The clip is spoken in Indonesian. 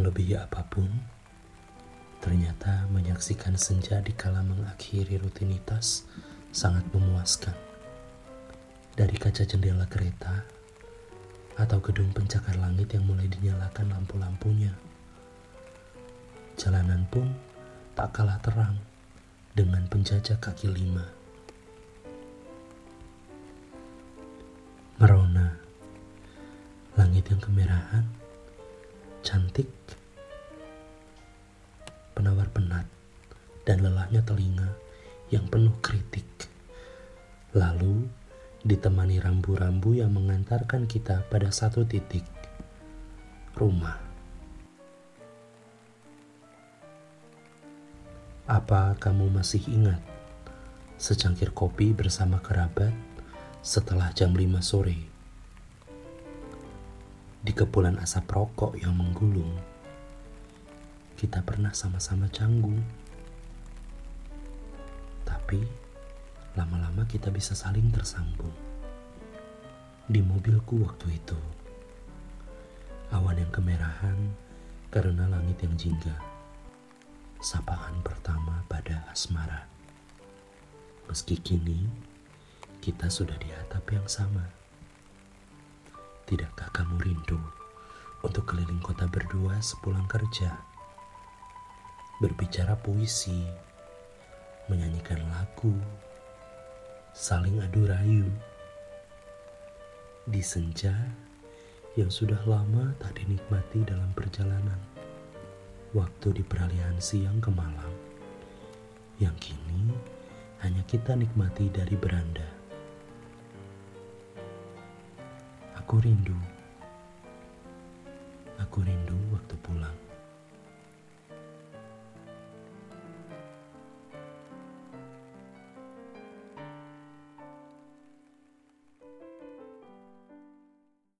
Melebihi apa pun, ternyata menyaksikan senja di kala mengakhiri rutinitas sangat memuaskan. Dari kaca jendela kereta atau gedung pencakar langit yang mulai dinyalakan lampu-lampunya. Jalanan pun tak kalah terang dengan penjajah kaki lima. Merona, langit yang kemerahan, cantik, penawar penat, dan lelahnya telinga yang penuh kritik. Lalu ditemani rambu-rambu yang mengantarkan kita pada satu titik, rumah. Apa kamu masih ingat secangkir kopi bersama kerabat setelah jam 5 sore? Di kepulan asap rokok yang menggulung, kita pernah sama-sama canggung. Tapi lama-lama kita bisa saling tersambung. Di mobilku waktu itu, awan yang kemerahan karena langit yang jingga sapaan pertama pada asmara. Meski kini kita sudah di atap yang sama. Tidakkah kamu rindu untuk keliling kota berdua sepulang kerja? Berbicara puisi, menyanyikan lagu, saling adu rayu. Di senja yang sudah lama tak dinikmati dalam perjalanan waktu di peralihan siang ke malam yang kini hanya kita nikmati dari beranda. Aku rindu. Aku rindu.